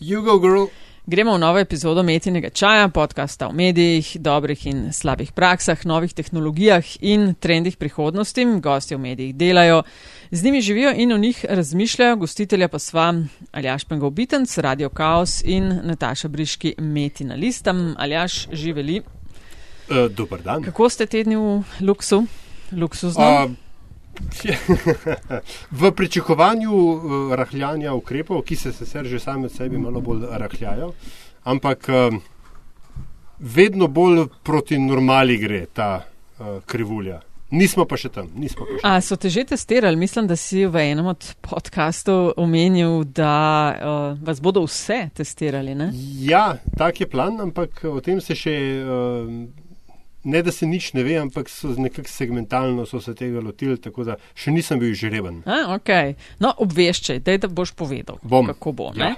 Jugo Girl. Gremo v novo epizodo Metinega čaja, podcasta o medijih, dobrih in slabih praksah, novih tehnologijah in trendih prihodnosti. Gosti v medijih delajo, z njimi živijo in o njih razmišljajo. Gostitelja pa sva Aljaš Pengovitenc, Radio Chaos in Nataša Briški, Metina listam. Aljaš, živeli. Uh, dober dan. Kako ste tedni v luksu? Luksuzno? Uh, v pričakovanju uh, rahljanja ukrepov, ki se sicer že sami od sebi malo bolj rahljajo, ampak uh, vedno bolj proti normali gre ta uh, krivulja. Nismo pa še tam. Pa še tam. A so te že testirali? Mislim, da si v enem od podkastov omenil, da uh, vas bodo vse testirali. Ne? Ja, tak je plan, ampak o tem se še. Uh, ne da se nič ne ve, ampak so nekako segmentalno so se tega lotili, tako da še nisem bil žreben. A, okay. No, obveščaj, daj, da boš povedal, bom. kako bo. Ja.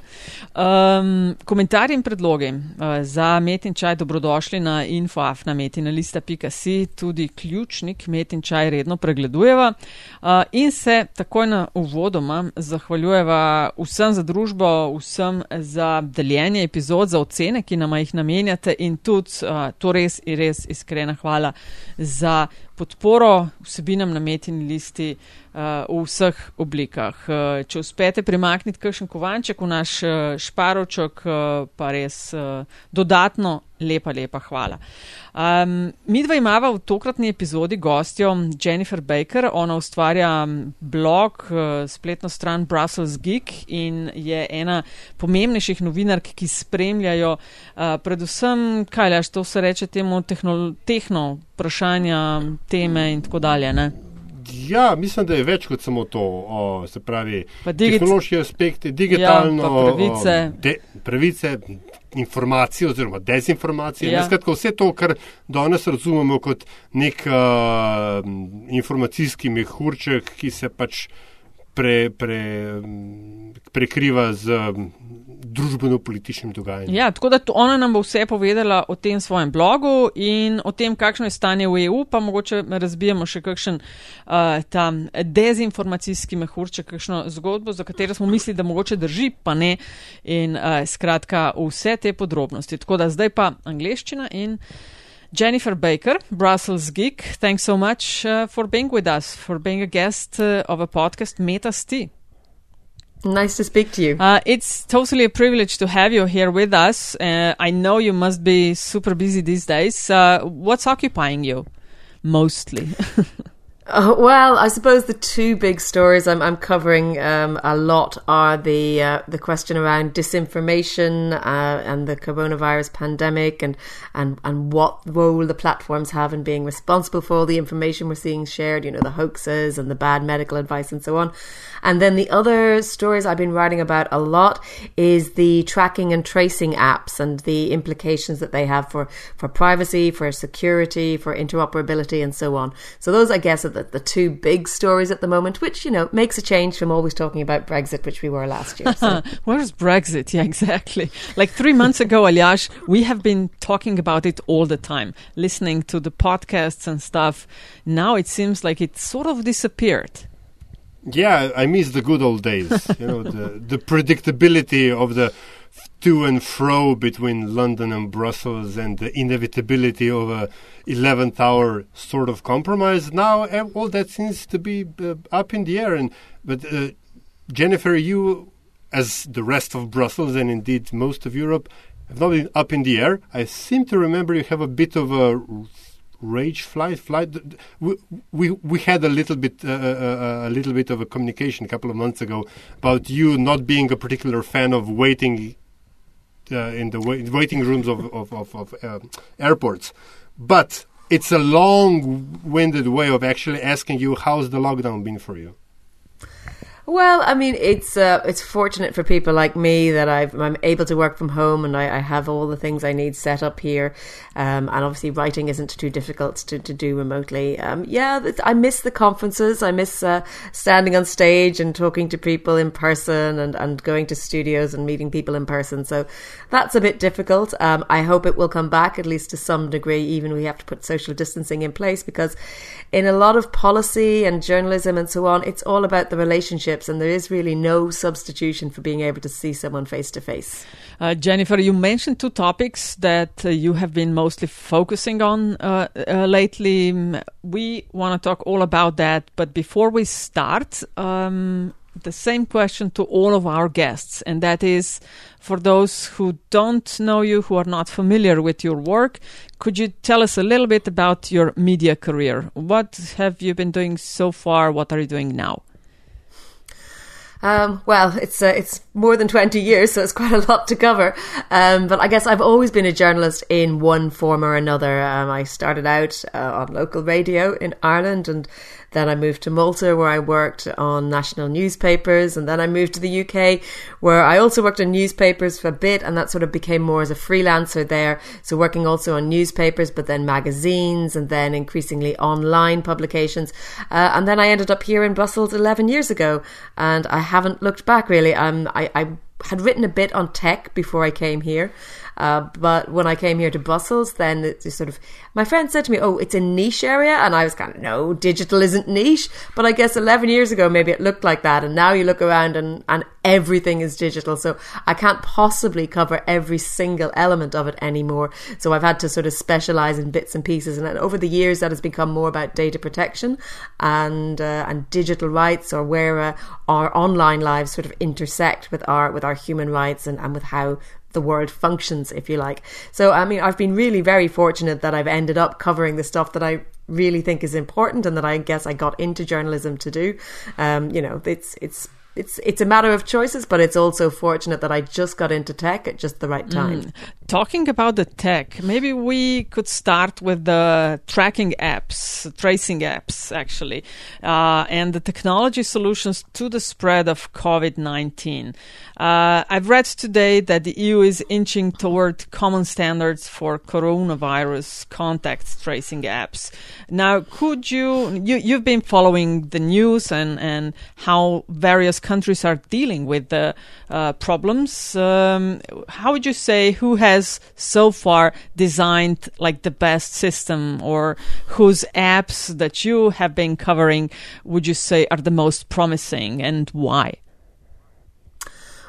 Um, komentarji in predlogi uh, za Metin čaj dobrodošli na infoafnametinalista.si, tudi ključnik Metin čaj redno pregledujeva uh, in se takoj na uvodoma zahvaljujeva vsem za družbo, vsem za deljenje epizod, za ocene, ki nam jih namenjate in tudi uh, to res in res iskreno iskrena hvala za podporo vsebinam na metini listi uh, v vseh oblikah. Uh, če uspete primakniti kakšen kovanček v naš uh, šparoček, uh, pa res uh, dodatno lepa, lepa hvala. Um, mi dva imava v tokratni epizodi gostjo Jennifer Baker. Ona ustvarja blog, uh, spletno stran Brussels Geek in je ena pomembnejših novinark, ki spremljajo uh, predvsem, kaj leš, to se reče temu tehno, tehno vprašanja, teme in tako dalje. Ne? Ja, mislim, da je več kot samo to, o, se pravi, tehnološki aspekti, digitalno, ja, pravice. O, de, pravice, informacije oziroma dezinformacije. Ja. Skratka, vse to, kar danes razumemo kot nek uh, informacijski mehurček, ki se pač pre, pre, prekriva z družbeno-političnim dogajanjem. Ja, tako da ona nam bo vse povedala o tem svojem blogu in o tem, kakšno je stanje v EU, pa mogoče razbijemo še kakšen uh, tam dezinformacijski mehurček, kakšno zgodbo, za katero smo mislili, da mogoče drži, pa ne. In uh, skratka, vse te podrobnosti. Tako da zdaj pa angliščina in. Jennifer Baker, Brussels Geek, thanks so much uh, for being with us, for being a guest uh, of a podcast, Meta Sti. Nice to speak to you. Uh, it's totally a privilege to have you here with us. Uh, I know you must be super busy these days. Uh, what's occupying you mostly? Uh, well, I suppose the two big stories I'm, I'm covering um, a lot are the uh, the question around disinformation uh, and the coronavirus pandemic, and, and and what role the platforms have in being responsible for all the information we're seeing shared. You know, the hoaxes and the bad medical advice and so on. And then the other stories I've been writing about a lot is the tracking and tracing apps and the implications that they have for for privacy, for security, for interoperability, and so on. So those, I guess, are the, the two big stories at the moment, which, you know, makes a change from always talking about Brexit, which we were last year. So. Where's Brexit? Yeah, exactly. Like three months ago, Aljaž, we have been talking about it all the time, listening to the podcasts and stuff. Now it seems like it sort of disappeared. Yeah, I miss the good old days. you know, the, the predictability of the to and fro between London and Brussels and the inevitability of a 11th hour sort of compromise. Now all that seems to be uh, up in the air. And but uh, Jennifer, you, as the rest of Brussels and indeed most of Europe, have not been up in the air. I seem to remember you have a bit of a rage flight flight we we, we had a little bit uh, uh, uh, a little bit of a communication a couple of months ago about you not being a particular fan of waiting uh, in the waiting rooms of, of, of, of uh, airports. But it's a long winded way of actually asking you, how's the lockdown been for you? Well, I mean, it's uh, it's fortunate for people like me that i am able to work from home and I, I, have all the things I need set up here. Um, and obviously, writing isn't too difficult to, to do remotely. Um, yeah, I miss the conferences. I miss uh, standing on stage and talking to people in person and, and going to studios and meeting people in person. So that's a bit difficult. Um, I hope it will come back, at least to some degree, even we have to put social distancing in place because in a lot of policy and journalism and so on, it's all about the relationship relationships, and there is really no substitution for being able to see someone face to face. Jennifer, you mentioned two topics that uh, you have been mostly focusing on uh, uh, lately. We want to talk all about that, but before we start, um, the same question to all of our guests, and that is for those who don't know you, who are not familiar with your work, could you tell us a little bit about your media career? What have you been doing so far? What are you doing now? Um, well, it's uh, it's more than twenty years, so it's quite a lot to cover. Um, but I guess I've always been a journalist in one form or another. Um, I started out uh, on local radio in Ireland, and then I moved to Malta where I worked on national newspapers. And then I moved to the UK where I also worked on newspapers for a bit. And that sort of became more as a freelancer there. So working also on newspapers, but then magazines and then increasingly online publications. Uh, and then I ended up here in Brussels 11 years ago. And I haven't looked back really. Um, I, I had written a bit on tech before I came here. Uh, but when I came here to Brussels, then it sort of my friend said to me, "Oh, it's a niche area," and I was kind of, "No, digital isn't niche." But I guess 11 years ago, maybe it looked like that, and now you look around and and everything is digital. So I can't possibly cover every single element of it anymore. So I've had to sort of specialize in bits and pieces, and over the years, that has become more about data protection and uh, and digital rights, or where uh, our online lives sort of intersect with our with our human rights and, and with how the world functions, if you like. So, I mean, I've been really very fortunate that I've ended up covering the stuff that I really think is important and that I guess I got into journalism to do. Um, you know, it's it's it's it's a matter of choices, but it's also fortunate that I just got into tech at just the right time. Mm. Talking about the tech, maybe we could start with the tracking apps, tracing apps, actually, uh, and the technology solutions to the spread of COVID nineteen. Uh, I've read today that the EU is inching toward common standards for coronavirus contact tracing apps. Now, could you, you you've been following the news and and how various countries are dealing with the uh, problems. Um, how would you say who has so far designed like the best system, or whose apps that you have been covering would you say are the most promising, and why?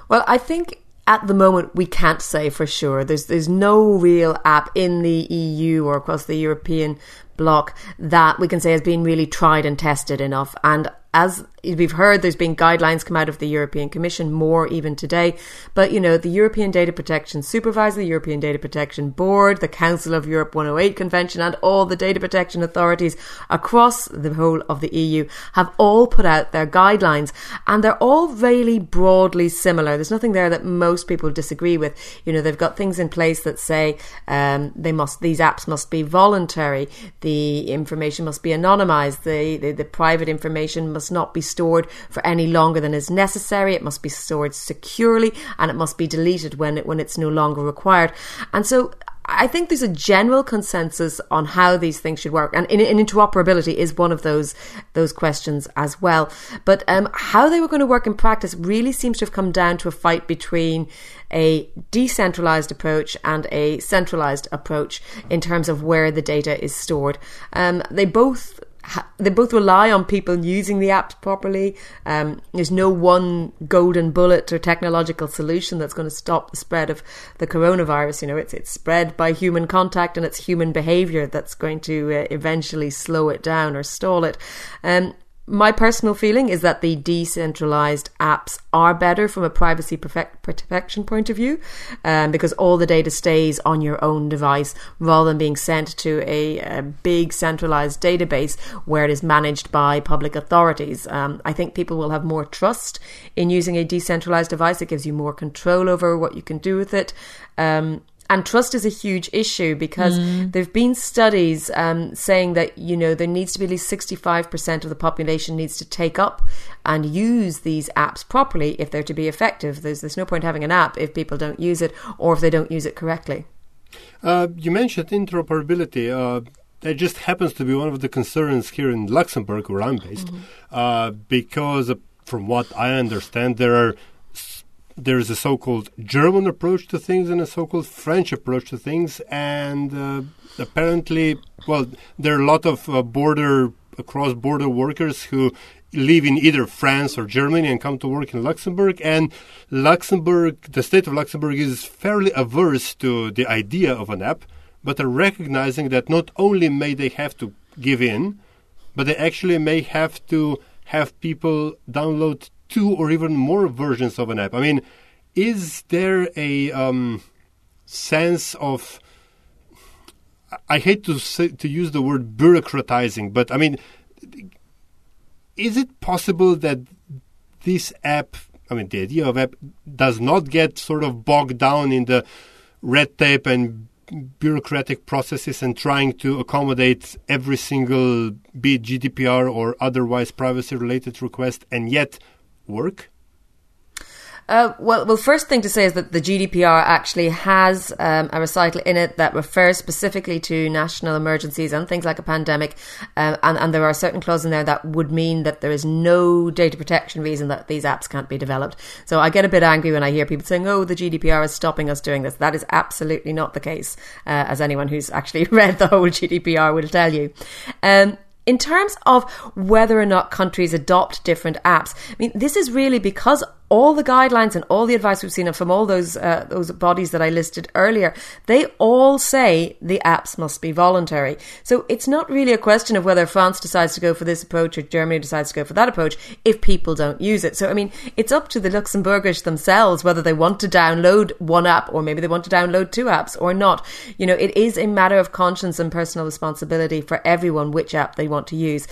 Well, I think at the moment we can't say for sure. There's there's no real app in the EU or across the European bloc that we can say has been really tried and tested enough. And as we've heard there's been guidelines come out of the European Commission, more even today. But, you know, the European Data Protection Supervisor, the European Data Protection Board, the Council of Europe 108 Convention, and all the data protection authorities across the whole of the EU have all put out their guidelines. And they're all really broadly similar. There's nothing there that most people disagree with. You know, they've got things in place that say um, they must, these apps must be voluntary, the information must be anonymized, the, the, the private information must not be stored for any longer than is necessary. It must be stored securely and it must be deleted when it, when it's no longer required. And so I think there's a general consensus on how these things should work, and, and interoperability is one of those those questions as well. But um, how they were going to work in practice really seems to have come down to a fight between a decentralized approach and a centralized approach in terms of where the data is stored. Um, they both they both rely on people using the apps properly. Um, there's no one golden bullet or technological solution that's going to stop the spread of the coronavirus. You know, it's it's spread by human contact and it's human behavior that's going to uh, eventually slow it down or stall it. Um, my personal feeling is that the decentralized apps are better from a privacy protection point of view um, because all the data stays on your own device rather than being sent to a, a big centralized database where it is managed by public authorities. Um, I think people will have more trust in using a decentralized device. It gives you more control over what you can do with it. Um, and trust is a huge issue because mm. there have been studies um, saying that you know there needs to be at least 65% of the population needs to take up and use these apps properly if they're to be effective there's there's no point having an app if people don't use it or if they don't use it correctly uh, you mentioned interoperability uh, that just happens to be one of the concerns here in Luxembourg, where I'm based, mm-hmm. uh, because uh, from what I understand, there are there is a so-called German approach to things and a so-called French approach to things, and uh, apparently, well, there are a lot of uh, border cross-border workers who live in either France or Germany and come to work in Luxembourg. And Luxembourg, the state of Luxembourg, is fairly averse to the idea of an app, but are recognizing that not only may they have to give in, but they actually may have to have people download two or even more versions of an app. I mean, is there a um, sense of I hate to say, to use the word bureaucratizing, but I mean, is it possible that this app, I mean, the idea of app, does not get sort of bogged down in the red tape and bureaucratic processes and trying to accommodate every single, be it GDPR or otherwise privacy related request, and yet work? Uh, well, well, first thing to say is that the GDPR actually has um, a recital in it that refers specifically to national emergencies and things like a pandemic, uh, and, and there are certain clauses in there that would mean that there is no data protection reason that these apps can't be developed. So I get a bit angry when I hear people saying, "Oh, the GDPR is stopping us doing this." That is absolutely not the case, uh, as anyone who's actually read the whole GDPR will tell you. Um, in terms of whether or not countries adopt different apps, I mean, this is really because all the guidelines and all the advice we've seen from all those uh, those bodies that I listed earlier, they all say the apps must be voluntary. So it's not really a question of whether France decides to go for this approach or Germany decides to go for that approach if people don't use it. So I mean, it's up to the Luxembourgish themselves whether they want to download one app or maybe they want to download two apps or not. You know, it is a matter of conscience and personal responsibility for everyone which app they want to use.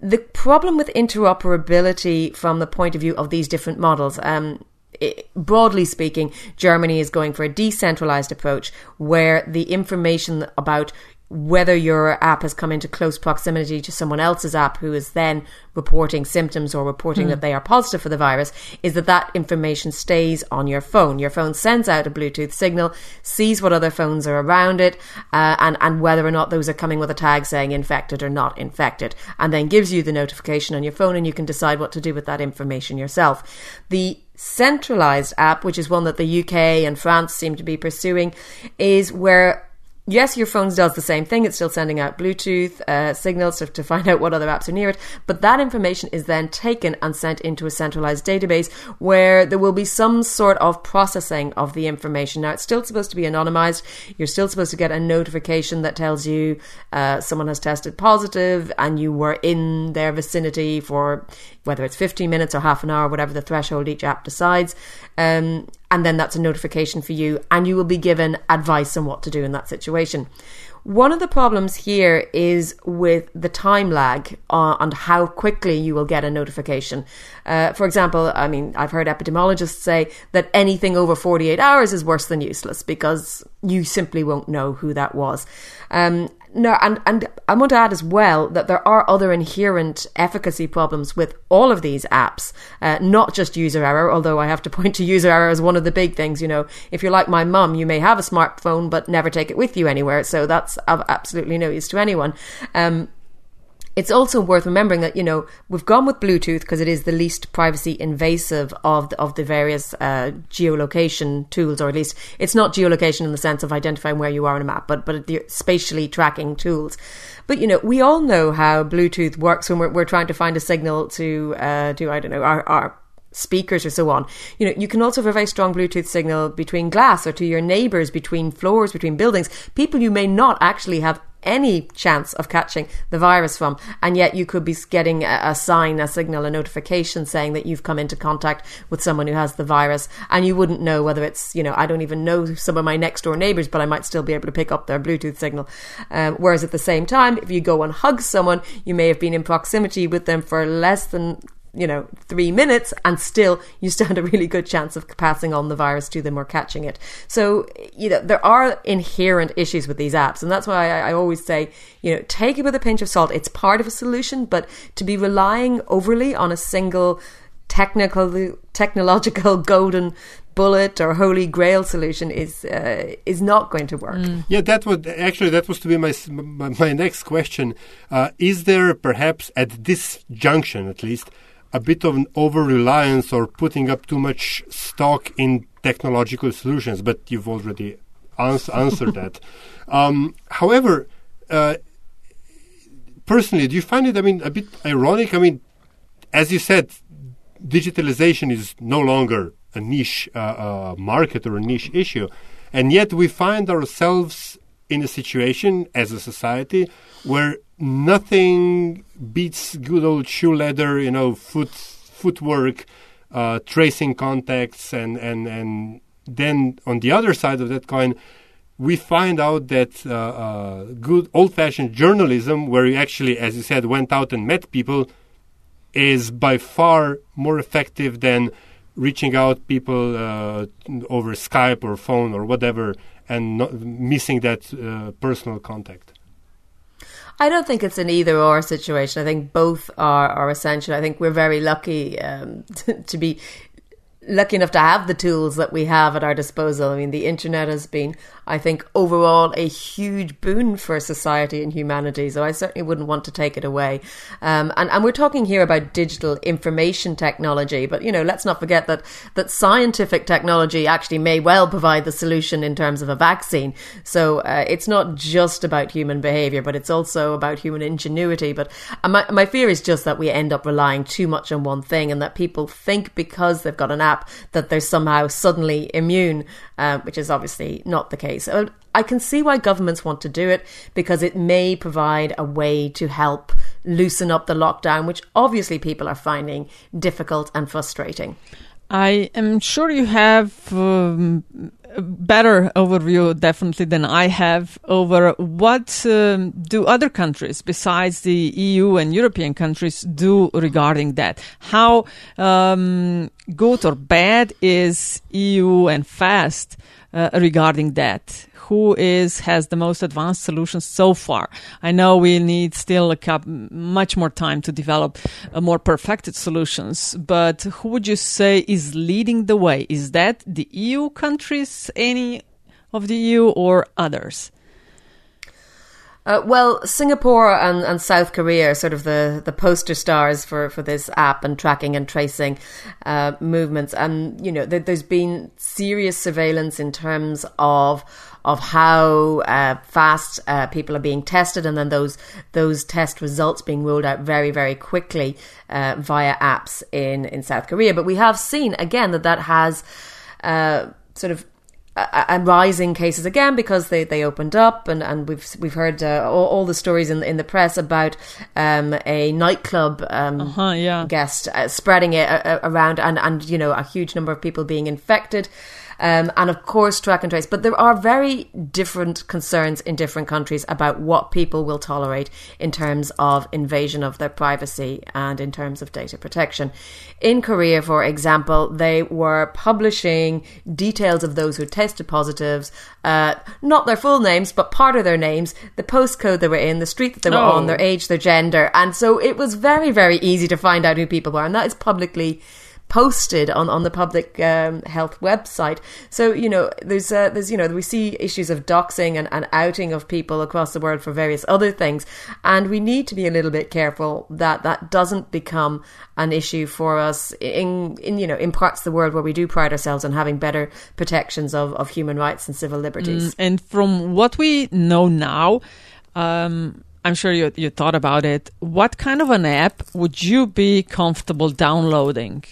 The problem with interoperability from the point of view of these different models um, it, broadly speaking, Germany is going for a decentralized approach where the information about whether your app has come into close proximity to someone else's app who is then reporting symptoms or reporting mm. that they are positive for the virus is that that information stays on your phone. Your phone sends out a Bluetooth signal, sees what other phones are around it, uh, and, and whether or not those are coming with a tag saying infected or not infected, and then gives you the notification on your phone and you can decide what to do with that information yourself. The centralized app, which is one that the UK and France seem to be pursuing, is where yes, your phone does the same thing. It's still sending out Bluetooth uh, signals to, to, find out what other apps are near it. But that information is then taken and sent into a centralized database where there will be some sort of processing of the information. Now, it's still supposed to be anonymized. You're still supposed to get a notification that tells you uh, someone has tested positive and you were in their vicinity for whether it's 15 minutes or half an hour, whatever the threshold each app decides. Um, and then that's a notification for you, and you will be given advice on what to do in that situation. One of the problems here is with the time lag uh, on how quickly you will get a notification. Uh, for example, I mean, I've heard epidemiologists say that anything over 48 hours is worse than useless because you simply won't know who that was. Um, no, and, and I want to add as well that there are other inherent efficacy problems with all of these apps, uh, not just user error, although I have to point to user error as one of the big things. You know, if you're like my mum, you may have a smartphone but never take it with you anywhere, so that's of absolutely no use to anyone. Um, it's also worth remembering that you know we've gone with Bluetooth because it is the least privacy invasive of the, of the various uh, geolocation tools, or at least it's not geolocation in the sense of identifying where you are on a map, but but the spatially tracking tools. But you know, we all know how Bluetooth works when we're, we're trying to find a signal to uh, do I don't know our, our speakers or so on. You know, you can also have a very strong Bluetooth signal between glass or to your neighbors, between floors, between buildings, people you may not actually have any chance of catching the virus from. And yet you could be getting a, a, sign, a signal, a notification saying that you've come into contact with someone who has the virus. And you wouldn't know whether it's, you know, I don't even know some of my next door neighbors, but I might still be able to pick up their Bluetooth signal. Um, whereas at the same time, if you go and hug someone, you may have been in proximity with them for less than you know, three minutes and still you stand a really good chance of passing on the virus to them or catching it. So, you know, there are inherent issues with these apps. And that's why I, I always say, you know, take it with a pinch of salt. It's part of a solution, but to be relying overly on a single technical, technological golden bullet or holy grail solution is uh, is not going to work. Mm. Yeah, that would actually that was to be my my, my next question. Uh, is there perhaps at this junction, at least, a bit of an over reliance or putting up too much stock in technological solutions, but you've already ans- answered that. Um, however, uh, personally, do you find it, I mean, a bit ironic? I mean, as you said, digitalization is no longer a niche uh, uh, market or a niche issue, and yet we find ourselves in a situation as a society where nothing beats good old shoe leather, you know, foot footwork, uh, tracing contacts, and and and then on the other side of that coin, we find out that uh, uh, good old-fashioned journalism, where you actually, as you said, went out and met people, is by far more effective than reaching out people uh, over Skype or phone or whatever, and not missing that uh, personal contact. I don't think it's an either or situation. I think both are, are essential. I think we're very lucky um, to, to be lucky enough to have the tools that we have at our disposal. I mean, the internet has been, I think, overall a huge boon for society and humanity. So I certainly wouldn't want to take it away. Um, and, and we're talking here about digital information technology, but you know, let's not forget that that scientific technology actually may well provide the solution in terms of a vaccine. So uh, it's not just about human behavior, but it's also about human ingenuity. But uh, my my fear is just that we end up relying too much on one thing, and that people think because they've got an app that they're somehow suddenly immune, uh, which is obviously not the case. Uh, I can see why governments want to do it because it may provide a way to help loosen up the lockdown, which obviously people are finding difficult and frustrating. I am sure you have um, a better overview, definitely, than I have over what um, do other countries besides the EU and European countries do regarding that. How um, good or bad is EU and FAST uh, regarding that? who is has the most advanced solutions so far. I know we need still a cup, much more time to develop uh, more perfected solutions, but who would you say is leading the way? Is that the EU countries, any of the EU, or others? Uh, well, Singapore and, and South Korea are sort of the, the poster stars for, for this app and tracking and tracing uh, movements. And, you know, there, has been serious surveillance in terms of of how uh, fast uh, people are being tested, and then those those test results being rolled out very very quickly uh, via apps in in South Korea. But we have seen again that that has uh, sort of and rising cases again because they, they opened up and, and we've we've heard uh, all, all, the stories in in the press about um, a nightclub um, uh-huh, yeah. guest uh, spreading it uh, around and and you know a huge number of people being infected um, and of course track and trace. But there are very different concerns in different countries about what people will tolerate in terms of invasion of their privacy and in terms of data protection. In Korea, for example, they were publishing details of those who tested positives, uh, not their full names, but part of their names, the postcode they were in, the street that they were oh. on, their age, their gender. And so it was very, very easy to find out who people were. And that is publicly posted on, on the public um, health website. So you know, there's uh, there's you know we see issues of doxing and, and outing of people across the world for various other things, and we need to be a little bit careful that that doesn't become an issue for us in in you know in parts of the world where we do pride ourselves on having better protections of, of human rights and civil liberties. Mm, and from what we know now. Um, I'm sure you, you thought about it. What kind of an app would you be comfortable downloading?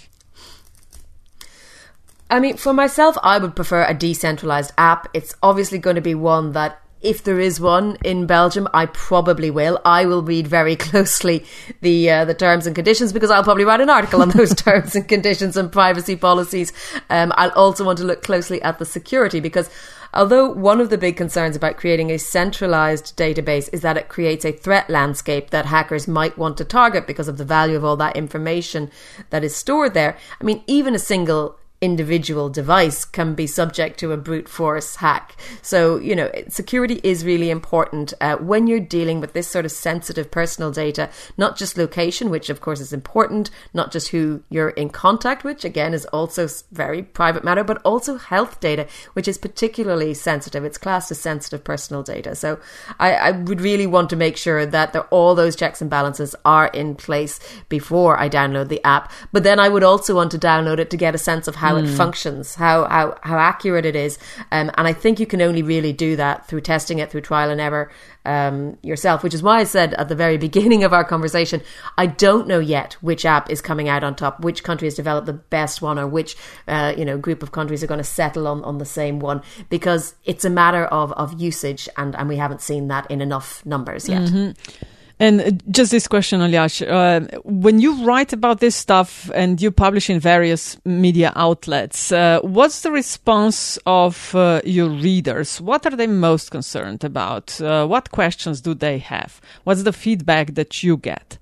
I mean, for myself, I would prefer a decentralized app. It's obviously going to be one that if there is one in Belgium, I probably will. I will read very closely the uh, the terms and conditions because I'll probably write an article on those terms and conditions and privacy policies. Um, I'll also want to look closely at the security because although one of the big concerns about creating a centralized database is that it creates a threat landscape that hackers might want to target because of the value of all that information that is stored there. I mean, even a single individual device can be subject to a brute force hack. So, you know, security is really important uh, when you're dealing with this sort of sensitive personal data, not just location, which of course is important, not just who you're in contact with, again, is also very private matter, but also health data, which is particularly sensitive. It's classed as sensitive personal data. So I, I would really want to make sure that all those checks and balances are in place before I download the app. But then I would also want to download it to get a sense of how how it functions, how, how, how accurate it is. Um, and I think you can only really do that through testing it through trial and error um, yourself, which is why I said at the very beginning of our conversation, I don't know yet which app is coming out on top, which country has developed the best one, or which uh, you know group of countries are going to settle on, on the same one, because it's a matter of, of usage, and, and we haven't seen that in enough numbers yet. Mm-hmm. And uh, just this question, Aljaž, uh, when you write about this stuff and you publish in various media outlets, uh, what's the response of uh, your readers? What are they most concerned about? Uh, what questions do they have? What's the feedback that you get?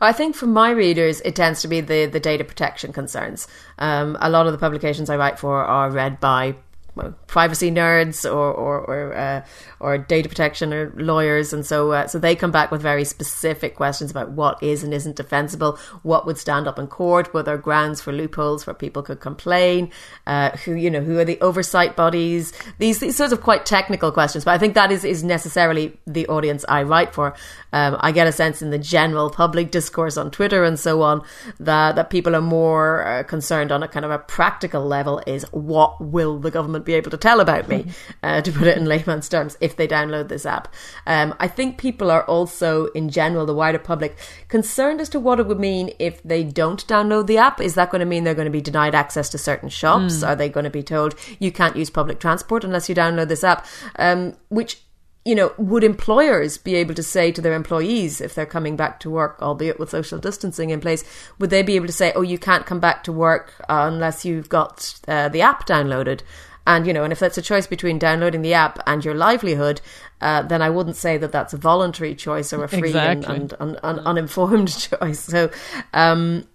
I think for my readers, it tends to be the, the data protection concerns. Um, a lot of the publications I write for are read by well, privacy nerds or or or, uh, or, data protection or lawyers, and so uh, so they come back with very specific questions about what is and isn't defensible, what would stand up in court, what are grounds for loopholes where people could complain, uh, who you know who are the oversight bodies, these these sorts of quite technical questions. But I think that is is necessarily the audience I write for. Um, I get a sense in the general public discourse on Twitter and so on that that people are more uh, concerned on a kind of a practical level is what will the government be able to tell about me, uh, to put it in layman's terms, if they download this app. Um, I think people are also, in general, the wider public, concerned as to what it would mean if they don't download the app. Is that going to mean they're going to be denied access to certain shops? Mm. Are they going to be told you can't use public transport unless you download this app? Um, which you know, would employers be able to say to their employees if they're coming back to work, albeit with social distancing in place, would they be able to say, "Oh, you can't come back to work unless you've got uh, the app downloaded"? And, you know, and if that's a choice between downloading the app and your livelihood, uh, then I wouldn't say that that's a voluntary choice or a free exactly. and, and, and, uninformed choice. So, um,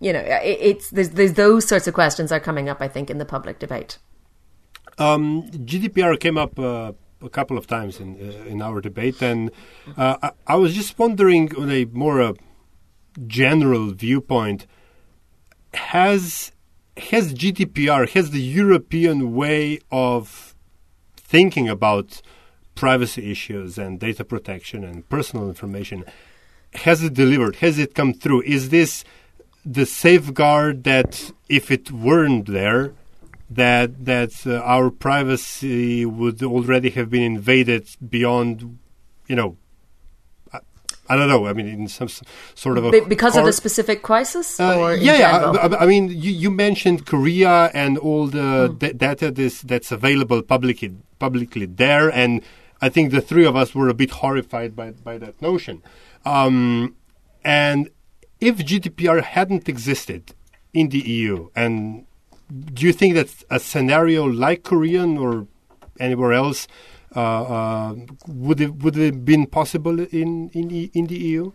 you know, it, it's there's, there's those sorts of questions are coming up, I think, in the public debate. Um, GDPR came up uh, a couple of times in uh, in our debate, and uh, I, I, was just wondering, on a more uh, general viewpoint, has has GDPR, has the European way of thinking about privacy issues and data protection and personal information, has it delivered? Has it come through? Is this the safeguard that if it weren't there, that that uh, our privacy would already have been invaded beyond, you know, I don't know. I mean, in some sort of a because of the specific crisis, uh, yeah, yeah. I, I, mean, you, you, mentioned Korea and all the hmm. d- data this, that's available publicly publicly there, and I think the three of us were a bit horrified by by that notion. Um, and if GDPR hadn't existed in the EU, and do you think that a scenario like Korean or anywhere else Uh, uh, would it would it have been possible in in the, in the EU?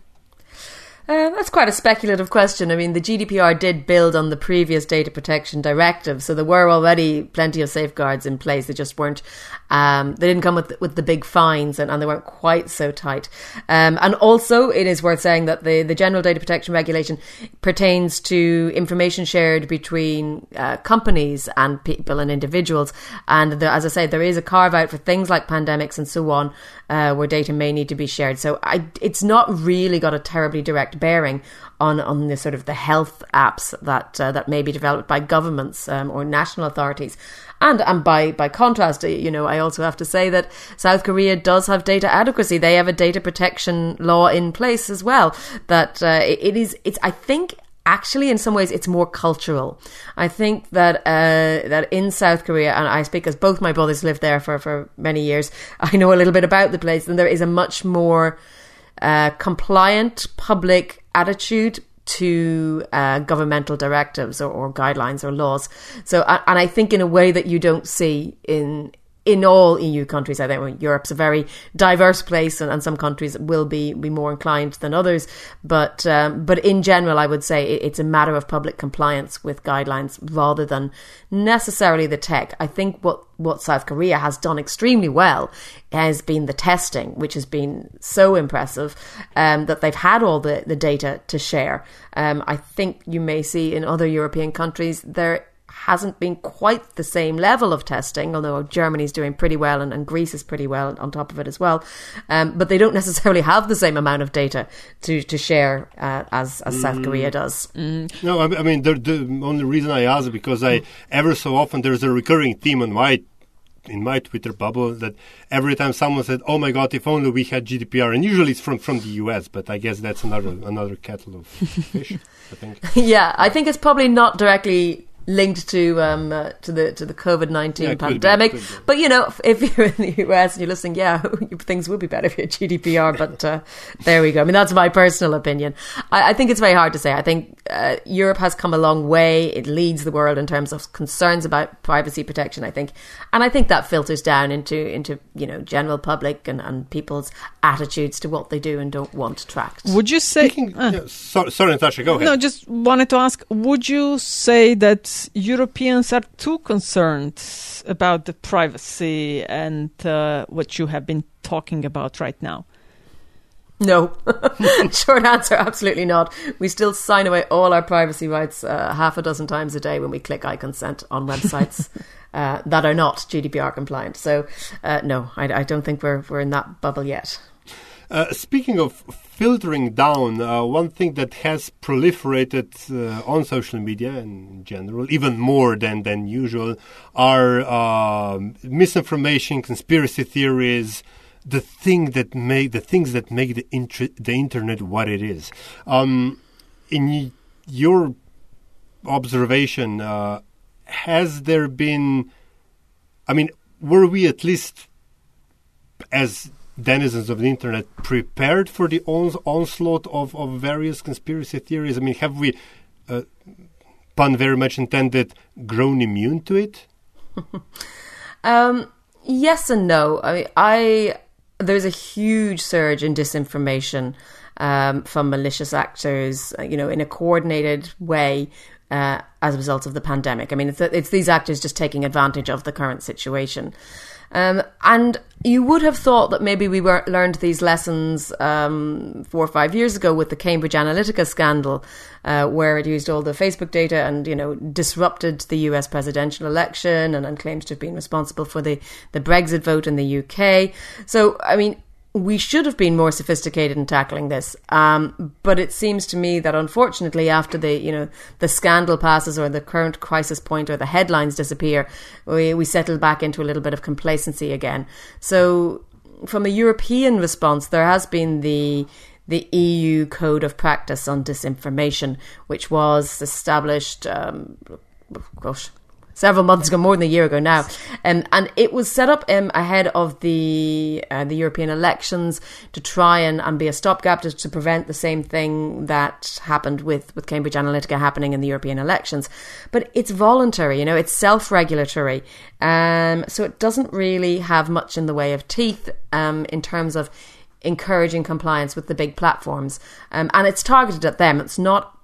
Uh, that's quite a speculative question. I mean, the GDPR did build on the previous data protection directive, so there were already plenty of safeguards in place. They just weren't, um, they didn't come with with the big fines, and, and they weren't quite so tight. Um, and also, it is worth saying that the the general data protection regulation pertains to information shared between uh, companies and people and individuals. And the, as I say, there is a carve out for things like pandemics and so on, uh, where data may need to be shared. So I, it's not really got a terribly direct bearing on on the sort of the health apps that uh, that may be developed by governments um, or national authorities. And and by by contrast, uh, you know, I also have to say that South Korea does have data adequacy. They have a data protection law in place as well. That uh, it, is. It's I think actually in some ways it's more cultural. I think that uh, that in South Korea, and I speak as both my brothers lived there for, for many years, I know a little bit about the place, and there is a much more compliant public attitude to uh, governmental directives or, or, guidelines or laws. So, and I think in a way that you don't see in in all EU countries. I think Europe's a very diverse place, and, and, some countries will be be more inclined than others. But um, but in general, I would say it, it's a matter of public compliance with guidelines rather than necessarily the tech. I think what what South Korea has done extremely well has been the testing, which has been so impressive um, that they've had all the, the data to share. Um, I think you may see in other European countries there hasn't been quite the same level of testing, although Germany's doing pretty well and, and Greece is pretty well on top of it as well. Um, but they don't necessarily have the same amount of data to, to share uh, as, as South Korea does. Mm. No, I, I mean, the, the only reason I ask is because I ever so often there's a recurring theme on my in my Twitter bubble that every time someone said, "Oh my God, if only we had GDPR," and usually it's from from the US, but I guess that's another another kettle of fish. I think. yeah, I think it's probably not directly linked to um, uh, to the to the COVID nineteen Yeah, could be, pandemic. could be. But you know, if, if you're in the US and you're listening, yeah, things would be better if you had GDPR. But uh, there we go. I mean, that's my personal opinion. I, I think it's very hard to say. I think uh, Europe has come a long way. It leads the world in terms of concerns about privacy protection. I think, and I think that filters down into into you know general public and, and people's attitudes to what they do and don't want tracked. Would you say? Speaking, uh, yeah, so, sorry, Natasha, go ahead. No, just wanted to ask would you say that Europeans are too concerned about the privacy and uh, what you have been talking about right now? No. Short answer, absolutely not. We still sign away all our privacy rights uh, half a dozen times a day when we click I consent on websites uh, that are not GDPR compliant. So, uh, no, I, I don't think we're, we're in that bubble yet. Uh, speaking of filtering down, uh, one thing that has proliferated uh, on social media in general, even more than, than usual, are um misinformation, conspiracy theories, the thing that make the things that make the inter- the internet what it is. Um, in your observation, uh, has there been? I mean, were we at least as denizens of the internet prepared for the ons- onslaught of, of various conspiracy theories? I mean, have we, uh, pun very much intended, grown immune to it? Um, yes and no. I mean, I there's a huge surge in disinformation um, from malicious actors, you know, in a coordinated way uh, as a result of the pandemic. I mean, it's, it's these actors just taking advantage of the current situation. Um, and you would have thought that maybe we were, learned these lessons um, four or five years ago with the Cambridge Analytica scandal, uh, where it used all the Facebook data and you know disrupted the U.S. presidential election and, and claims to have been responsible for the the Brexit vote in the UK. So I mean, we should have been more sophisticated in tackling this. Um, but it seems to me that unfortunately, after the you know the scandal passes or the current crisis point or the headlines disappear, we we settle back into a little bit of complacency again. So, from a European response, there has been the the EU Code of Practice on Disinformation, which was established. Um, gosh, several months ago, more than a year ago now, um, and it was set up um, ahead of the uh, the European elections to try and, and be a stopgap to, to prevent the same thing that happened with, with Cambridge Analytica happening in the European elections. But it's voluntary, you know, it's self regulatory, um, so it doesn't really have much in the way of teeth um, in terms of encouraging compliance with the big platforms, um, and it's targeted at them. It's not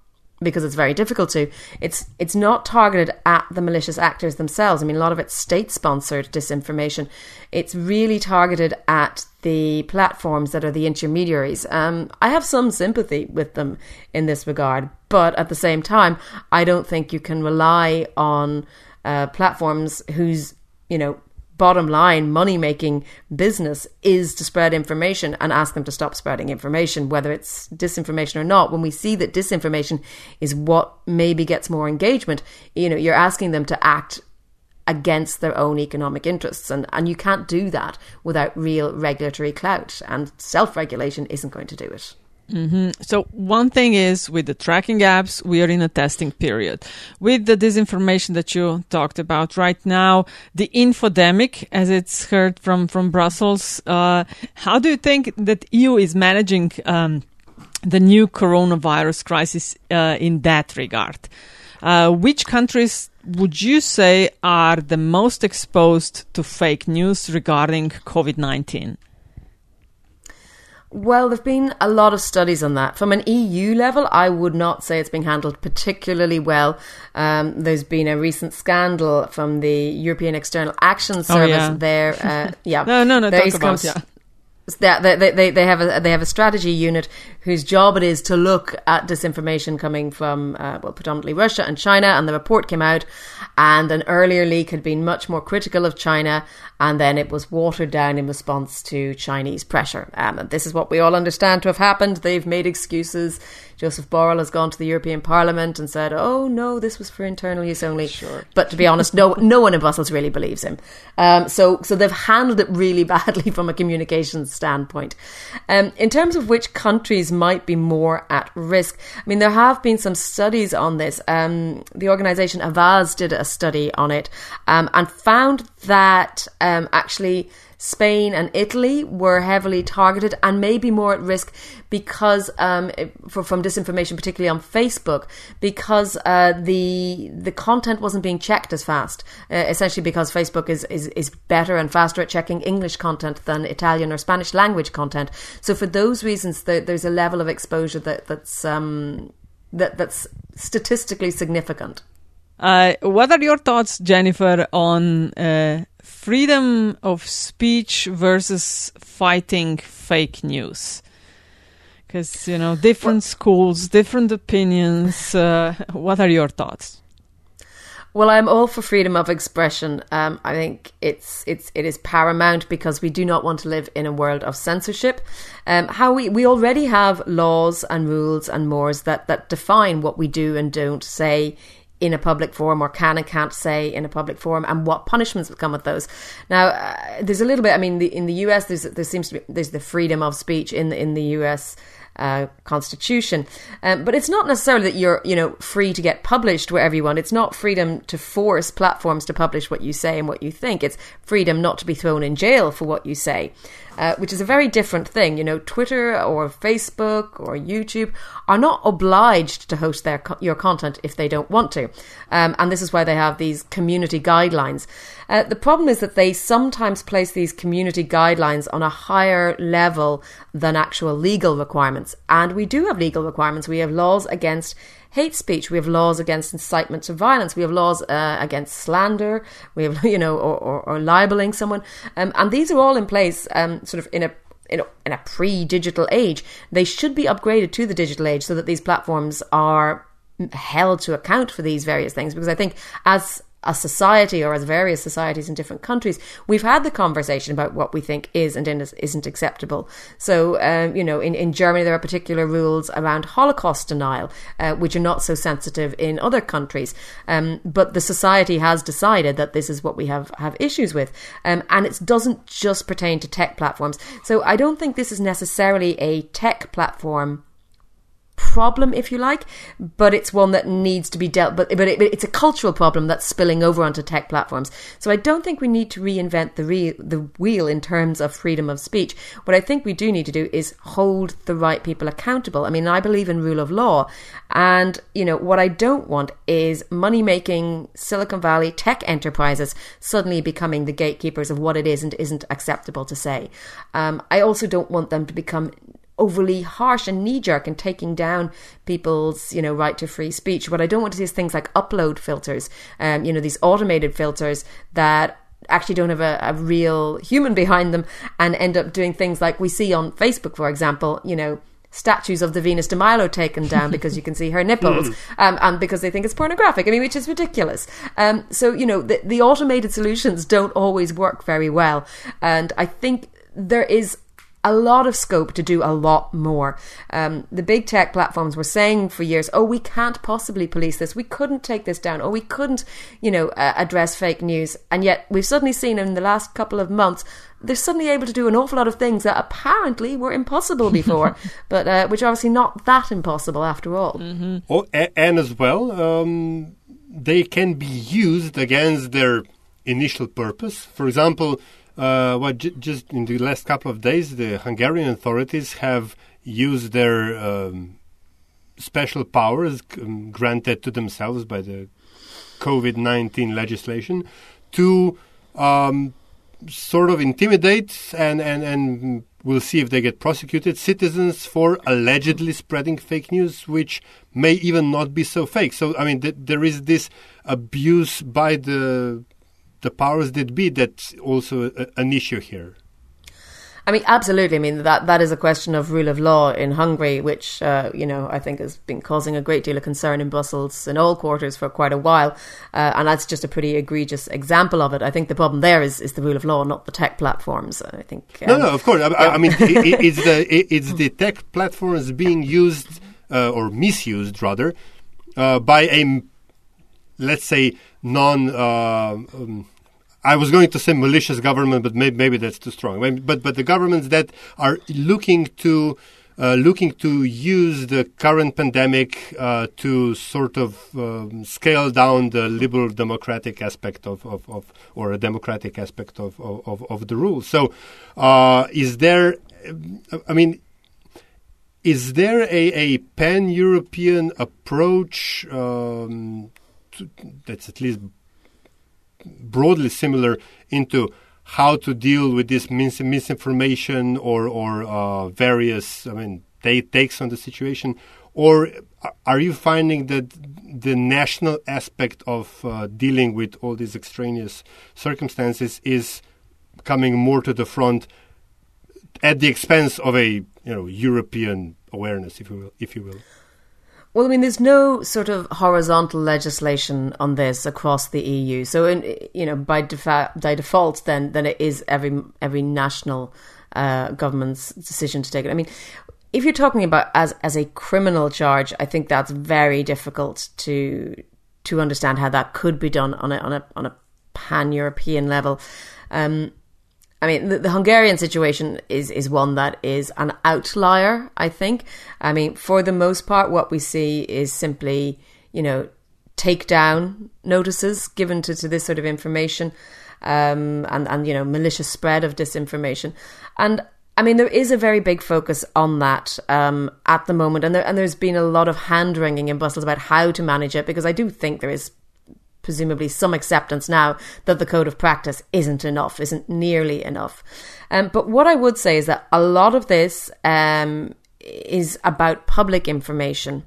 because it's very difficult to. It's it's not targeted at the malicious actors themselves. I mean, a lot of it's state sponsored disinformation. It's really targeted at the platforms that are the intermediaries. Um, I have some sympathy with them in this regard, but at the same time, I don't think you can rely on uh, platforms whose you know bottom line money making business is to spread information and ask them to stop spreading information, whether it's disinformation or not. When we see that disinformation is what maybe gets more engagement, you know, you're asking them to act against their own economic interests. And, and you can't do that without real regulatory clout. And self regulation isn't going to do it. Mm-hmm. So one thing is with the tracking apps, we are in a testing period. With the disinformation that you talked about right now, the infodemic, as it's heard from from Brussels, uh, how do you think that EU is managing um, the new coronavirus crisis uh, in that regard? Uh, which countries would you say are the most exposed to fake news regarding COVID nineteen? Well, there have been a lot of studies on that. From an EU level, I would not say it's being handled particularly well. Um, there's been a recent scandal from the European External Action Service oh, yeah. there. Uh, yeah. no, no, no, there talk is about, yeah. They, they, they, they have a they have a strategy unit whose job it is to look at disinformation coming from uh, well predominantly Russia and China and the report came out and an earlier leak had been much more critical of China and then it was watered down in response to Chinese pressure. Um, and this is what we all understand to have happened. They've made excuses Joseph Borrell has gone to the European Parliament and said oh no this was for internal use only sure. but to be honest no no one in Brussels really believes him um, so so they've handled it really badly from a communications standpoint. Um, in terms of which countries might be more at risk, I mean, there have been some studies on this. Um, the organization Avaaz did a study on it um, and found that um, actually Spain and Italy were heavily targeted and maybe more at risk because um, for, from disinformation, particularly on Facebook, because uh, the the content wasn't being checked as fast. Uh, essentially, because Facebook is, is is better and faster at checking English content than Italian or Spanish language content. So for those reasons, the, there's a level of exposure that that's um, that that's statistically significant. Uh, what are your thoughts, Jennifer, on uh, freedom of speech versus fighting fake news? Because, you know, different well, schools, different opinions. Uh, what are your thoughts? Well, I'm all for freedom of expression. Um, I think it's it's it is paramount because we do not want to live in a world of censorship. Um, how we we already have laws and rules and mores that that define what we do and don't say in a public forum or can and can't say in a public forum and what punishments will come with those. Now, uh, there's a little bit. I mean, the, in the U.S., there's there seems to be there's the freedom of speech in the, in the U.S. Uh, constitution. Um, but it's not necessarily that you're, you know, free to get published wherever you want. It's not freedom to force platforms to publish what you say and what you think. It's freedom not to be thrown in jail for what you say uh, which is a very different thing. You know, Twitter or Facebook or YouTube are not obliged to host their your content if they don't want to, um, and this is why they have these community guidelines. Uh, the problem is that they sometimes place these community guidelines on a higher level than actual legal requirements, and we do have legal requirements. We have laws against hate speech. We have laws against incitement to violence. We have laws uh, against slander. We have, you know, or, or, or libeling someone. Um, and these are all in place, um, sort of in a in a, in a pre-digital age. They should be upgraded to the digital age so that these platforms are held to account for these various things. Because I think as a society or as various societies in different countries, we've had the conversation about what we think is and isn't acceptable. So, um, you know, in, in Germany, there are particular rules around Holocaust denial, uh, which are not so sensitive in other countries. Um, but the society has decided that this is what we have, have issues with. Um, and it doesn't just pertain to tech platforms. So I don't think this is necessarily a tech platform problem, if you like, but it's one that needs to be dealt. But but it, it's a cultural problem that's spilling over onto tech platforms. So I don't think we need to reinvent the re- the wheel in terms of freedom of speech. What I think we do need to do is hold the right people accountable. I mean, I believe in rule of law, and you know what I don't want is money making Silicon Valley tech enterprises suddenly becoming the gatekeepers of what it is and isn't acceptable to say. Um, I also don't want them to become overly harsh and knee jerk and taking down people's you know right to free speech. What I don't want to see is things like upload filters, um, you know these automated filters that actually don't have a, a real human behind them and end up doing things like we see on Facebook, for example. You know statues of the Venus de Milo taken down because you can see her nipples hmm. um, and because they think it's pornographic. I mean, which is ridiculous. Um, so, you know, the, the automated solutions don't always work very well. And I think there is a lot of scope to do a lot more. Um, the big tech platforms were saying for years, "Oh, we can't possibly police this. We couldn't take this down. Or we couldn't, you know, uh, address fake news." And yet, we've suddenly seen in the last couple of months they're suddenly able to do an awful lot of things that apparently were impossible before, but uh, which are obviously not that impossible after all. Mm-hmm. Oh, and as well, um, they can be used against their initial purpose. For example uh, well, j- just in the last couple of days, the Hungarian authorities have used their um, special powers um, granted to themselves by the COVID 19 legislation to um, sort of intimidate and, and, and we'll see if they get prosecuted citizens for allegedly spreading fake news, which may even not be so fake. So, I mean, th- there is this abuse by the the powers that be that's also a, an issue here. I mean, absolutely. I mean, that that is a question of rule of law in Hungary, which uh, you know I think has been causing a great deal of concern in Brussels in all quarters for quite a while, uh, and that's just a pretty egregious example of it. I think the problem there is is the rule of law, not the tech platforms. I think. Um, no, no, of course. I, yeah. I mean, it, it's the it, it's the tech platforms being used uh, or misused rather uh, by a let's say non. Uh, um, I was going to say malicious government, but maybe, maybe that's too strong. But but the governments that are looking to uh, looking to use the current pandemic uh, to sort of um, scale down the liberal democratic aspect of, of, of or a democratic aspect of, of, of the rules. So, uh, is there? I mean, is there a, a pan European approach um, to, that's at least broadly similar into how to deal with this mis- misinformation or or uh, various I mean takes on the situation, or are you finding that the national aspect of uh, dealing with all these extraneous circumstances is coming more to the front at the expense of a you know European awareness, if you will, if you will? Well, I mean, there's no sort of horizontal legislation on this across the EU. So, in, you know, by, defa- by default, then then it is every every national uh, government's decision to take it. I mean, if you're talking about as as a criminal charge, I think that's very difficult to to understand how that could be done on a on a on a pan European level. Um, I mean, the, the, Hungarian situation is is one that is an outlier. I think. I mean, for the most part, what we see is simply, you know, take down notices given to, to this sort of information, um, and and you know, malicious spread of disinformation, and. I mean, there is a very big focus on that um, at the moment, and there, and there's been a lot of hand wringing in Brussels about how to manage it because I do think there is presumably some acceptance now that the code of practice isn't enough, isn't nearly enough. Um, but what I would say is that a lot of this um, is about public information.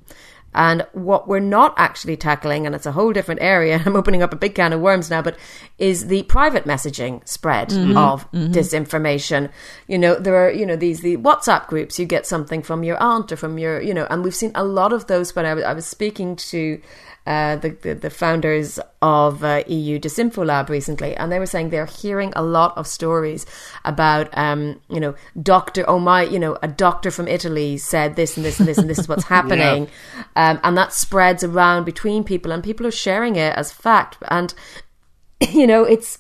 And what we're not actually tackling, and it's a whole different area, I'm opening up a big can of worms now, but is the private messaging spread mm-hmm. of mm-hmm. disinformation. You know, there are, you know, these the WhatsApp groups, you get something from your aunt or from your, you know, and we've seen a lot of those when I I was speaking to uh, the, the, the founders of uh, EU Disinfo Lab recently, and they were saying they're hearing a lot of stories about, um, you know, doctor. Oh my, you know, a doctor from Italy said this and this and this and this is what's happening, yeah. um, and that spreads around between people, and people are sharing it as fact, and you know, it's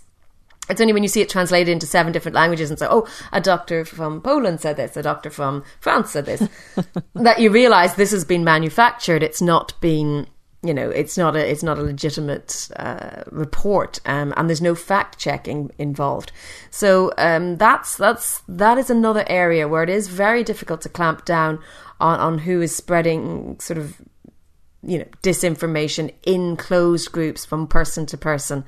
it's only when you see it translated into seven different languages and say, oh, a doctor from Poland said this, a doctor from France said this, that you realize this has been manufactured. It's not been you know it's not a it's not a legitimate uh, report um, and there's no fact checking involved. So um, that's that's that is another area where it is very difficult to clamp down on, on who is spreading sort of you know disinformation in closed groups from person to person.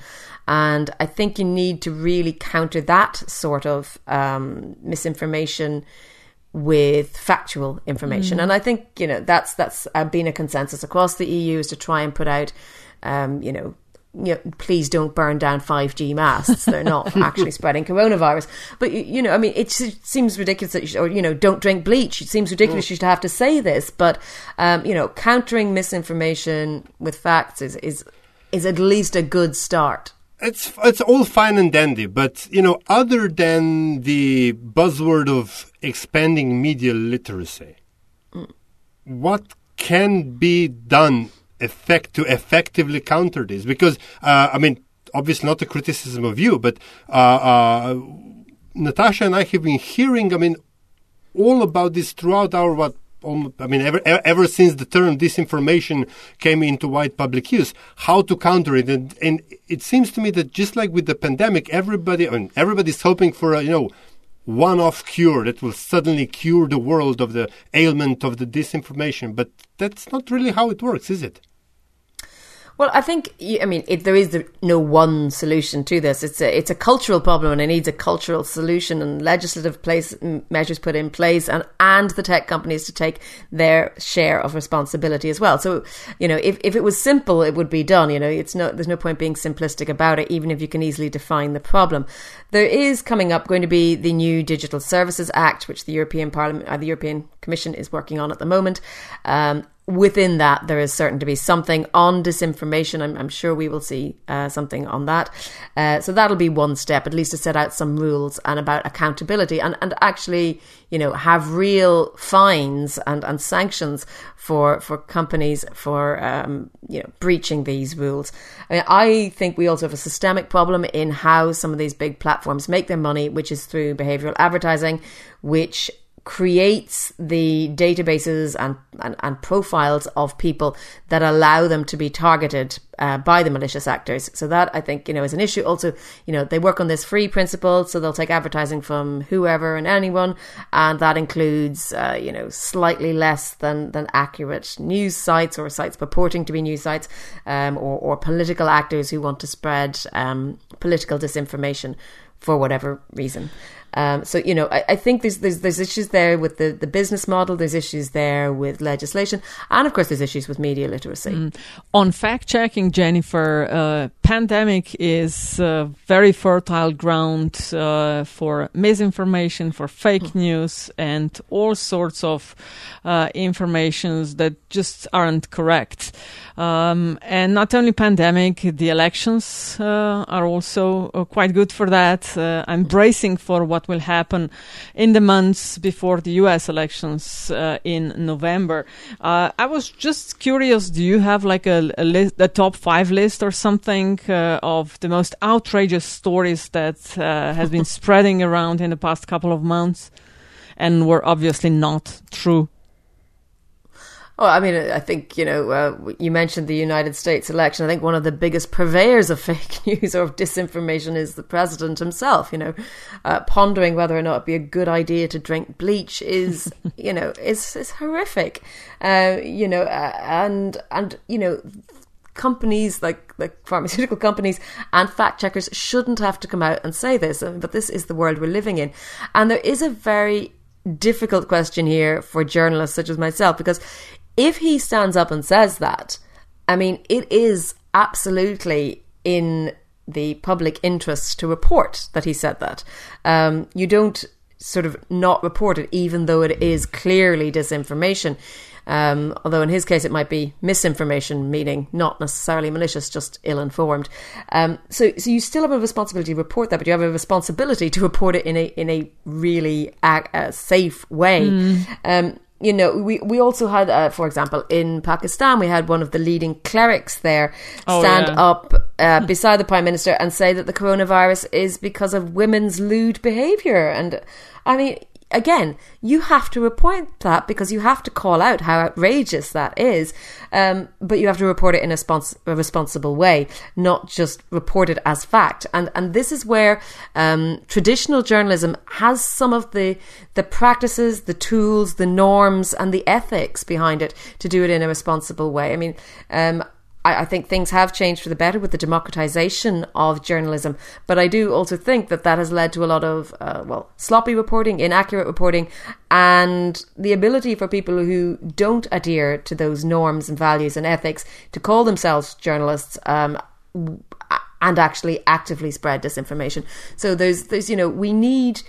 And i think you need to really counter that sort of um, misinformation with factual information. Mm. And I think you know that's that's been a consensus across the EU is to try and put out, um, you know. You know, please don't burn down 5G masts. They're not actually spreading coronavirus. But, you know, I mean, it seems ridiculous that, you should, or, you know, don't drink bleach. It seems ridiculous mm. you should have to say this. But, um, you know, countering misinformation with facts is, is, is at least a good start it's it's all fine and dandy, but you know, other than the buzzword of expanding media literacy, mm. what can be done effect to effectively counter this? Because uh, I mean, obviously not a criticism of you, but uh, uh, Nataša and I have been hearing. I mean, all about this throughout our what I mean, ever, ever since the term disinformation came into wide public use, how to counter it. And, and it seems to me that just like with the pandemic, everybody, I mean, everybody's hoping for a, you know, one-off cure that will suddenly cure the world of the ailment of the disinformation. But that's not really how it works, is it? Well, I think I mean it, there is no one solution to this. It's a it's a cultural problem, and it needs a cultural solution and legislative place measures put in place, and and the tech companies to take their share of responsibility as well. So, you know, if if it was simple, it would be done. You know, it's no there's no point being simplistic about it, even if you can easily define the problem. There is coming up going to be the new Digital Services Act, which the European Parliament, uh, the European Commission is working on at the moment. Um, within that, there is certain to be something on disinformation. I'm, I'm sure we will see uh, something on that. Uh, so that'll be one step, at least to set out some rules and about accountability and, and actually, you know, have real fines and, and sanctions for for companies for um, you know breaching these rules. I, mean, I think we also have a systemic problem in how some of these big platforms make their money, which is through behavioral advertising, which creates the databases and, and, and, profiles of people that allow them to be targeted uh, by the malicious actors. So that I think you know is an issue. Also, you know they work on this free principle, so they'll take advertising from whoever and anyone, and that includes uh, you know slightly less than than accurate news sites or sites purporting to be news sites, um, or, or political actors who want to spread um, political disinformation for whatever reason. Um, so you know, I, I, think there's, there's there's issues there with the, the business model. There's issues there with legislation, and of course, there's issues with media literacy. Mm. On fact checking, Jennifer, uh, pandemic is a very fertile ground uh, for misinformation, for fake mm. news, and all sorts of uh, informations that just aren't correct. Um, and not only pandemic, the elections uh, are also uh, quite good for that. Uh, I'm bracing for what will happen in the months before the U.S. elections uh, in November. Uh, I was just curious. Do you have like a, a, list, a top five list or something uh, of the most outrageous stories that has been spreading around in the past couple of months, and were obviously not true? Well, I mean, I think, you know, uh, you mentioned the United States election. I think one of the biggest purveyors of fake news or of disinformation is the president himself. You know, uh, pondering whether or not it'd be a good idea to drink bleach is, you know, is, is horrific. Uh, you know, uh, and, and, you know, companies like like pharmaceutical companies and fact checkers shouldn't have to come out and say this but this is the world we're living in and there is a very difficult question here for journalists such as myself because if he stands up and says that, I mean, it is absolutely in the public interest to report that he said that. Um, you don't sort of not report it, even though it is clearly disinformation. Um, although in his case it might be misinformation, meaning not necessarily malicious, just ill-informed. Um, so, so you still have a responsibility to report that, but you have a responsibility to report it in a in a really uh, uh, safe way. Mm. Um, you know, we, we also had, uh, for example, in Pakistan, we had one of the leading clerics there oh, stand yeah. up uh, beside the prime minister and say that the coronavirus is because of women's lewd behavior. And I mean, again, you have to report that because you have to call out how outrageous that is. Um, but you have to report it in a, spons- a, responsible way, not just report it as fact. And and this is where um, traditional journalism has some of the the practices, the tools, the norms, and the ethics behind it to do it in a responsible way. I mean. Um, I, I, think things have changed for the better with the democratization of journalism. But I do also think that that has led to a lot of, uh, well, sloppy reporting, inaccurate reporting, and the ability for people who don't adhere to those norms and values and ethics to call themselves journalists. Um, and actually actively spread disinformation. So there's, there's, you know, we need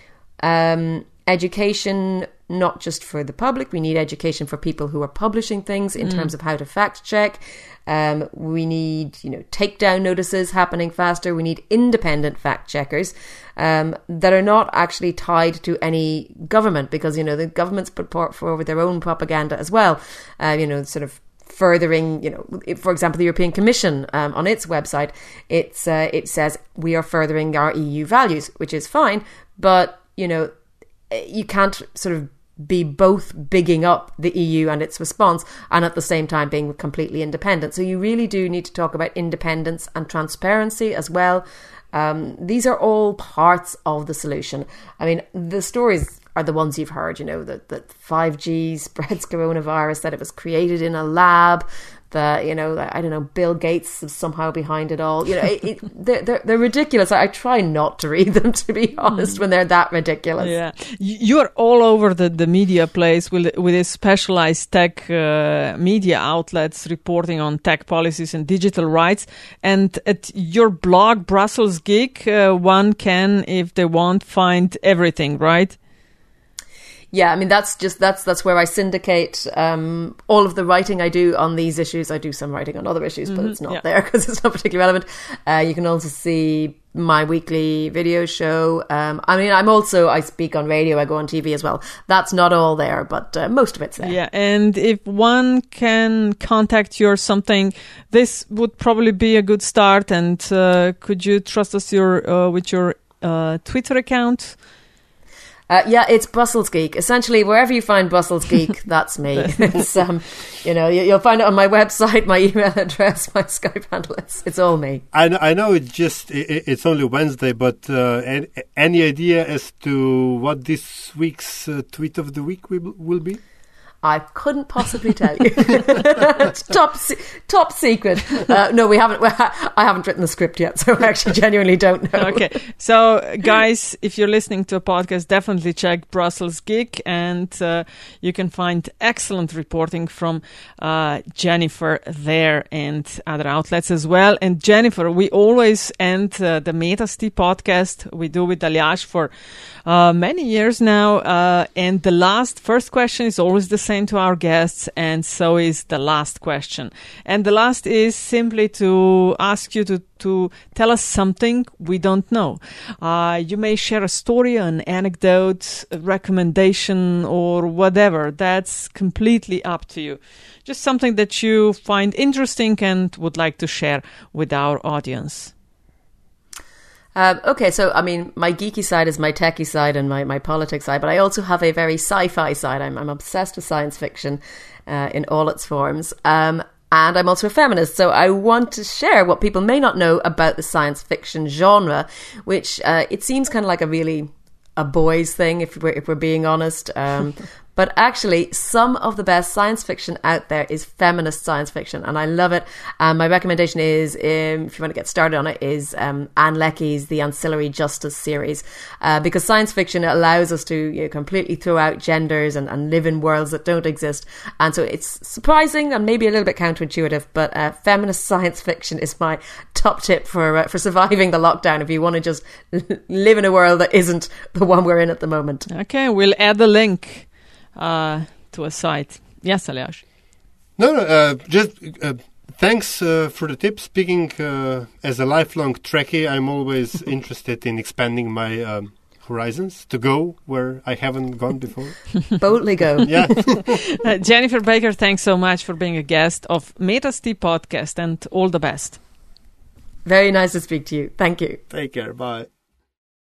um, education not just for the public. We need education for people who are publishing things in mm. terms of how to fact check. Um, we need, you know, takedown notices happening faster. We need independent fact checkers um, that are not actually tied to any government because, you know, the governments put forward their own propaganda as well. Uh, you know, sort of furthering, you know, for example, the European Commission um, on its website, it's uh, it says we are furthering our EU values, which is fine, but you know, you can't sort of be both bigging up the EU and its response and at the same time being completely independent. So you really do need to talk about independence and transparency as well. Um, these are all parts of the solution. I mean, the stories are the ones you've heard, you know, that, that 5G spreads coronavirus, that it was created in a lab, that you know I don't know Bill Gates is somehow behind it all. You know, it, it, they're, they're, they're ridiculous. I, I, try not to read them to be honest when they're that ridiculous. Yeah, you are all over the, the media place with with a specialized tech uh, media outlets reporting on tech policies and digital rights. And at your blog Brussels Geek, uh, one can, if they want, find everything, right? Yeah, I mean that's just that's that's where I syndicate um, all of the writing I do on these issues. I do some writing on other issues, mm-hmm, but it's not yeah. there because it's not particularly relevant. Uh, you can also see my weekly video show. Um, I mean, I'm also I speak on radio. I go on TV as well. That's not all there, but uh, most of it's there. Yeah, and if one can contact you or something, this would probably be a good start. And uh, could you trust us your uh, with your uh, Twitter account? Uh, yeah, it's Brussels Geek. Essentially, wherever you find Brussels Geek, that's me. it's, um, you know, you, will find it on my website, my email address, my Skype handle. It's, it's all me. I know, I know it's just it, it's only Wednesday, but uh, any, any, idea as to what this week's uh, tweet of the week will, will be? I couldn't possibly tell you. top top secret. Uh, no, we haven't. I haven't written the script yet, so I actually genuinely don't know. Okay, so guys, if you're listening to a podcast, definitely check Brussels Geek, and uh, you can find excellent reporting from uh, Jennifer there and other outlets as well. And Jennifer, we always end uh, the Metin čaj podcast we do with Aljaž for uh, many years now, uh, and the last first question is always the same to our guests, and so is the last question. And the last is simply to ask you to, to tell us something we don't know. Uh, you may share a story, an anecdote, a recommendation, or whatever. That's completely up to you. Just something that you find interesting and would like to share with our audience. Um, okay, so I mean, my geeky side is my techie side and my, my politics side, but I also have a very sci fi side. I'm, I'm obsessed with science fiction uh, in all its forms. Um, and I'm also a feminist, so I want to share what people may not know about the science fiction genre, which uh, it seems kind of like a really a boys thing, if we're, if we're being honest. Um, But actually, some of the best science fiction out there is feminist science fiction, and I love it. Um, my recommendation is, um, if you want to get started on it, is um, Ann Leckie's The Ancillary Justice series, uh, because science fiction allows us to you know, completely throw out genders and, and, live in worlds that don't exist, and so it's surprising and maybe a little bit counterintuitive. But uh, feminist science fiction is my top tip for uh, for surviving the lockdown. If you want to just live in a world that isn't the one we're in at the moment. Okay, we'll add the link uh, to a site. Yes, Aljaž. No, no, uh, just uh, thanks uh, for the tip. Speaking uh, as a lifelong Trekkie, I'm always interested in expanding my um, horizons to go where I haven't gone before. Boldly go. yeah. Uh, Jennifer Baker, thanks so much for being a guest of Metin čaj podcast and all the best. Very nice to speak to you. Thank you. Take care. Bye.